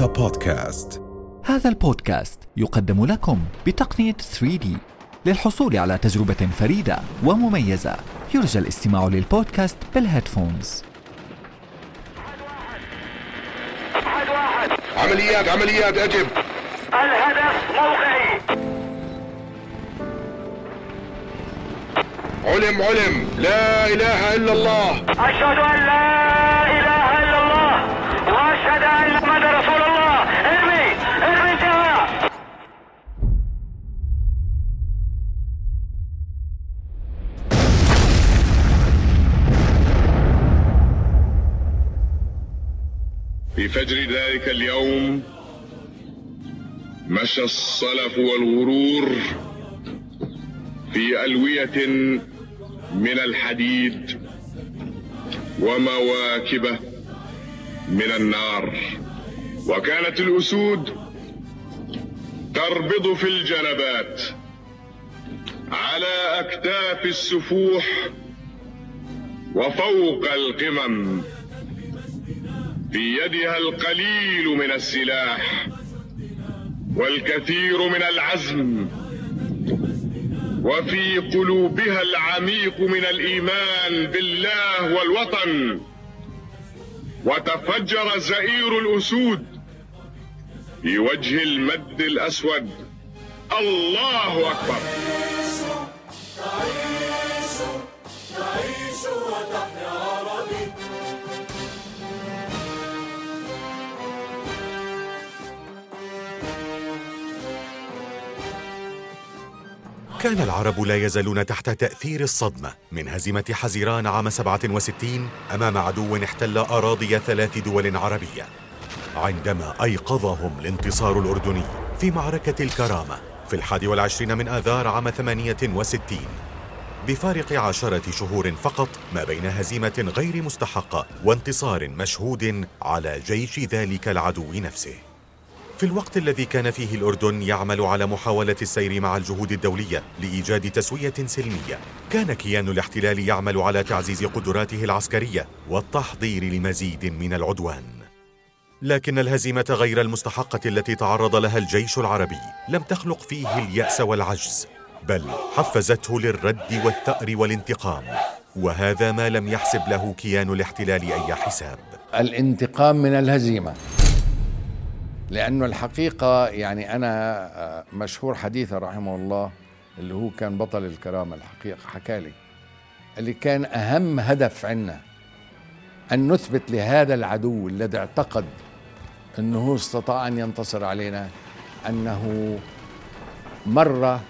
رؤيا بودكاست هذا البودكاست يقدم لكم بتقنية 3D للحصول على تجربة فريدة ومميزة. يرجى الاستماع للبودكاست بالهيدفونز. عمليات عمليات أجب. الهدف موقعي. علم علم. لا إله إلا الله. أشهد أن لا في فجر ذلك اليوم مشى الصلف والغرور في ألوية من الحديد ومواكب من النار. وكانت الأسود تربض في الجنبات على أكتاف السفوح وفوق القمم. في يدها القليل من السلاح والكثير من العزم وفي قلوبها العميق من الإيمان بالله والوطن. وتفجر زئير الأسود في وجه المد الأسود. الله أكبر. كان العرب لا يزالون تحت تأثير الصدمة من هزيمة حزيران عام 67 أمام عدو احتل أراضي ثلاث دول عربية عندما أيقظهم الانتصار الأردني في معركة الكرامة في الحادي والعشرين من آذار عام 68 بفارق عشرة شهور فقط ما بين هزيمة غير مستحقة وانتصار مشهود على جيش ذلك العدو نفسه. في الوقت الذي كان فيه الأردن يعمل على محاولة السير مع الجهود الدولية لإيجاد تسوية سلمية. كان كيان الاحتلال يعمل على تعزيز قدراته العسكرية والتحضير لمزيد من العدوان. لكن الهزيمة غير المستحقة التي تعرض لها الجيش العربي لم تخلق فيه اليأس والعجز بل حفزته للرد والثأر والانتقام وهذا ما لم يحسب له كيان الاحتلال أي حساب. الانتقام من الهزيمة. لأنه الحقيقة يعني أنا آه، مشهور حديثه رحمه الله اللي هو كان بطل الكرامة الحقيقة حكالي اللي كان أهم هدف عنا أن نثبت لهذا العدو الذي اعتقد أنه استطاع أن ينتصر علينا أنه مرة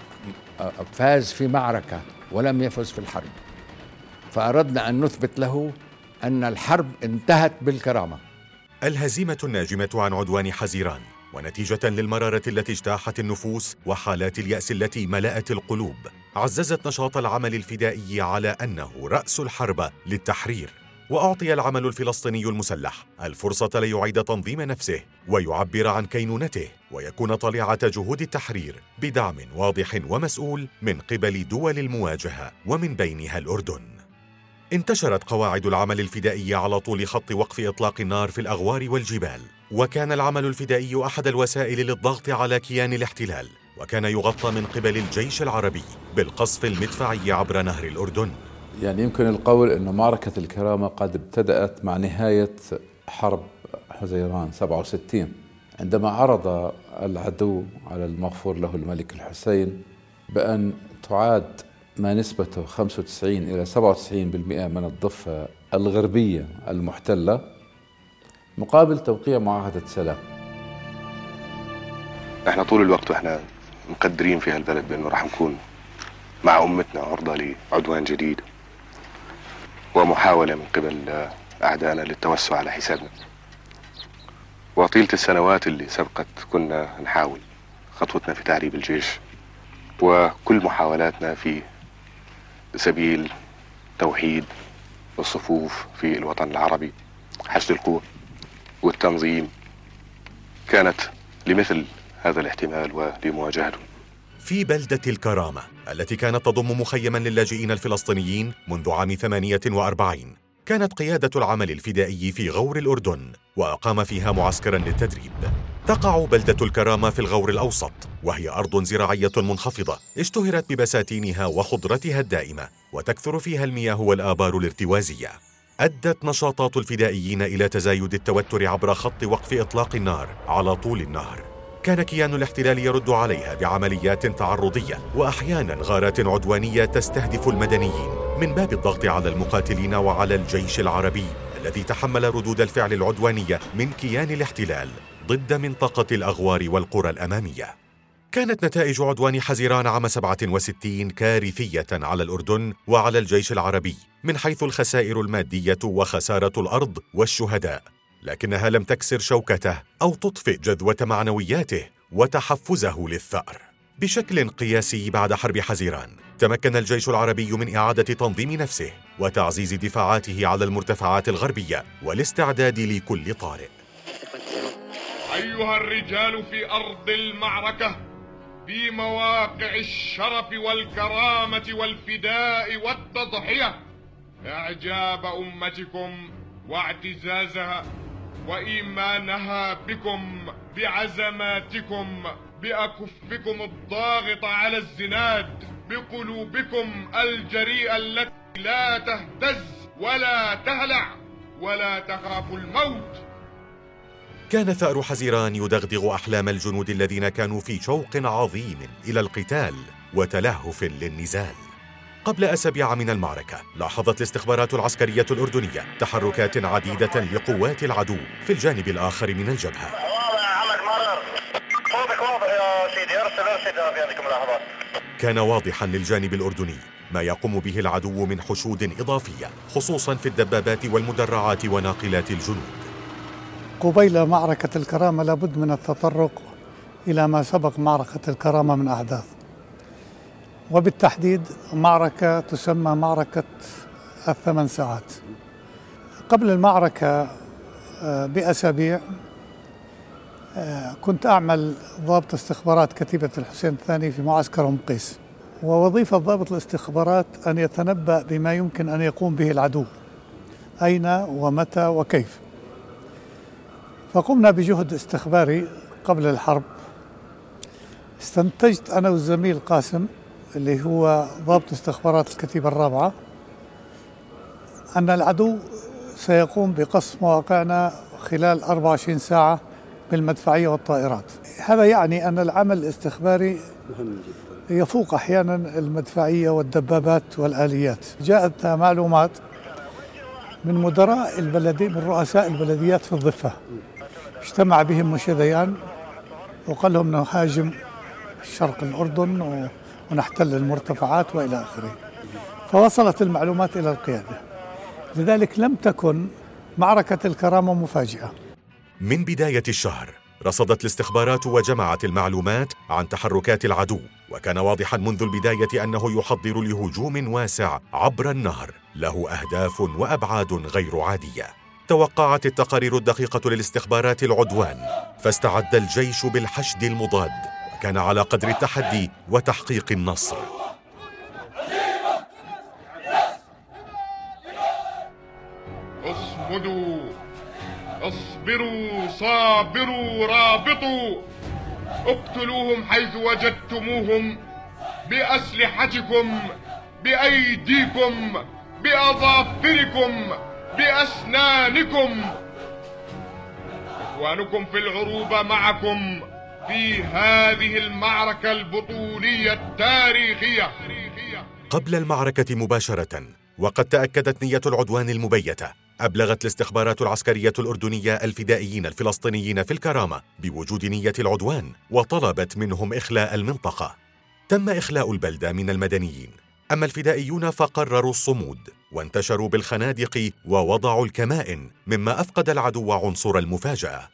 آه، فاز في معركة ولم يفز في الحرب. فأردنا أن نثبت له أن الحرب انتهت بالكرامة. الهزيمة الناجمة عن عدوان حزيران ونتيجة للمرارة التي اجتاحت النفوس وحالات اليأس التي ملأت القلوب. عززت نشاط العمل الفدائي على أنه رأس الحرب للتحرير وأعطي العمل الفلسطيني المسلح الفرصة ليعيد تنظيم نفسه ويعبر عن كينونته ويكون طليعة جهود التحرير بدعم واضح ومسؤول من قبل دول المواجهة ومن بينها الأردن. انتشرت قواعد العمل الفدائي على طول خط وقف إطلاق النار في الأغوار والجبال. وكان العمل الفدائي أحد الوسائل للضغط على كيان الاحتلال وكان يغطى من قبل الجيش العربي بالقصف المدفعي عبر نهر الأردن. يعني يمكن القول أن معركة الكرامة قد ابتدأت مع نهاية حرب حزيران 67 عندما عرض العدو على المغفور له الملك الحسين بأن تعاد ما نسبته 95 إلى 97% من الضفة الغربية المحتلة مقابل توقيع معاهدة سلام. إحنا طول الوقت وإحنا مقدرين في هالبلد بأنه راح نكون مع أمتنا عرضة لعدوان جديد ومحاولة من قبل أعدائنا للتوسع على حسابنا. وطيلة السنوات اللي سبقت كنا نحاول خطوتنا في تعريب الجيش وكل محاولاتنا في سبيل توحيد الصفوف في الوطن العربي. حشد القوة والتنظيم كانت لمثل هذا الاحتمال ولمواجهته. في بلدة الكرامة التي كانت تضم مخيما للاجئين الفلسطينيين منذ عام 48 كانت قيادة العمل الفدائي في غور الأردن وأقام فيها معسكرا للتدريب. تقع بلدة الكرامة في الغور الأوسط وهي أرض زراعية منخفضة اشتهرت ببساتينها وخضرتها الدائمة وتكثر فيها المياه والآبار الارتوازية. أدت نشاطات الفدائيين إلى تزايد التوتر عبر خط وقف إطلاق النار على طول النهر. كان كيان الاحتلال يرد عليها بعمليات تعرضية وأحيانا غارات عدوانية تستهدف المدنيين من باب الضغط على المقاتلين وعلى الجيش العربي الذي تحمل ردود الفعل العدوانية من كيان الاحتلال. ضد منطقة الأغوار والقرى الأمامية. كانت نتائج عدوان حزيران عام 67 كارثية على الأردن وعلى الجيش العربي من حيث الخسائر المادية وخسارة الأرض والشهداء. لكنها لم تكسر شوكته أو تطفئ جذوة معنوياته وتحفزه للثأر. بشكل قياسي بعد حرب حزيران تمكن الجيش العربي من إعادة تنظيم نفسه وتعزيز دفاعاته على المرتفعات الغربية والاستعداد لكل طارئ. أيها الرجال في أرض المعركة في مواقع الشرف والكرامة والفداء والتضحية إعجاب أمتكم واعتزازها وإيمانها بكم بعزماتكم بأكفكم الضاغطة على الزناد بقلوبكم الجريئة التي لا تهتز ولا تهلع ولا تخاف الموت. كان ثأر حزيران يدغدغ أحلام الجنود الذين كانوا في شوق عظيم إلى القتال وتلهف للنزال. قبل أسابيع من المعركة لاحظت الاستخبارات العسكرية الأردنية تحركات عديدة لقوات العدو في الجانب الآخر من الجبهة. كان واضحا للجانب الأردني ما يقوم به العدو من حشود إضافية خصوصا في الدبابات والمدرعات وناقلات الجنود. قبيل معركة الكرامة لابد من التطرق إلى ما سبق معركة الكرامة من أحداث. وبالتحديد معركة تسمى معركة الثمان ساعات. قبل المعركة آه، بأسابيع آه، كنت أعمل ضابط استخبارات كتيبة الحسين الثاني في معسكر أم قيس. ووظيفة ضابط الاستخبارات أن يتنبأ بما يمكن أن يقوم به العدو. أين ومتى وكيف؟ فقمنا بجهد استخباري قبل الحرب. استنتجت أنا والزميل قاسم اللي هو ضابط استخبارات الكتيبة الرابعة أن العدو سيقوم بقصف مواقعنا خلال 24 ساعة بالمدفعية والطائرات. هذا يعني أن العمل الاستخباري يفوق أحيانا المدفعية والدبابات والآليات. جاءت معلومات من مدراء البلدي من رؤساء البلديات في الضفة. اجتمع بهم مشذيان وقال لهم نهاجم شرق الأردن ونحتل المرتفعات وإلى آخره. فوصلت المعلومات إلى القيادة. لذلك لم تكن معركة الكرامة مفاجئة. من بداية الشهر رصدت الاستخبارات وجمعت المعلومات عن تحركات العدو وكان واضحا منذ البداية أنه يحضر لهجوم واسع عبر النهر له أهداف وأبعاد غير عادية توقعت التقارير الدقيقة للاستخبارات العدوان فاستعد الجيش بالحشد المضاد كان على قدر التحدي وتحقيق النصر. اصمدوا اصبروا صابروا رابطوا. اقتلوهم حيث وجدتموهم بأسلحتكم بأيديكم بأظافركم. بأسنانكم. إخوانكم في العروبة معكم في هذه المعركة البطولية التاريخية. قبل المعركة مباشرة وقد تأكدت نية العدوان المبيتة أبلغت الاستخبارات العسكرية الأردنية الفدائيين الفلسطينيين في الكرامة بوجود نية العدوان وطلبت منهم إخلاء المنطقة. تم إخلاء البلدة من المدنيين. أما الفدائيون فقرروا الصمود. وانتشروا بالخنادق ووضعوا الكمائن مما أفقد العدو عنصر المفاجأة.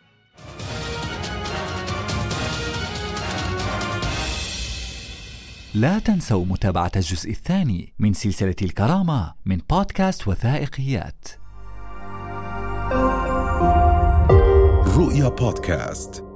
لا تنسوا متابعة الجزء الثاني من سلسلة الكرامة من بودكاست وثائقيات. رؤيا بودكاست.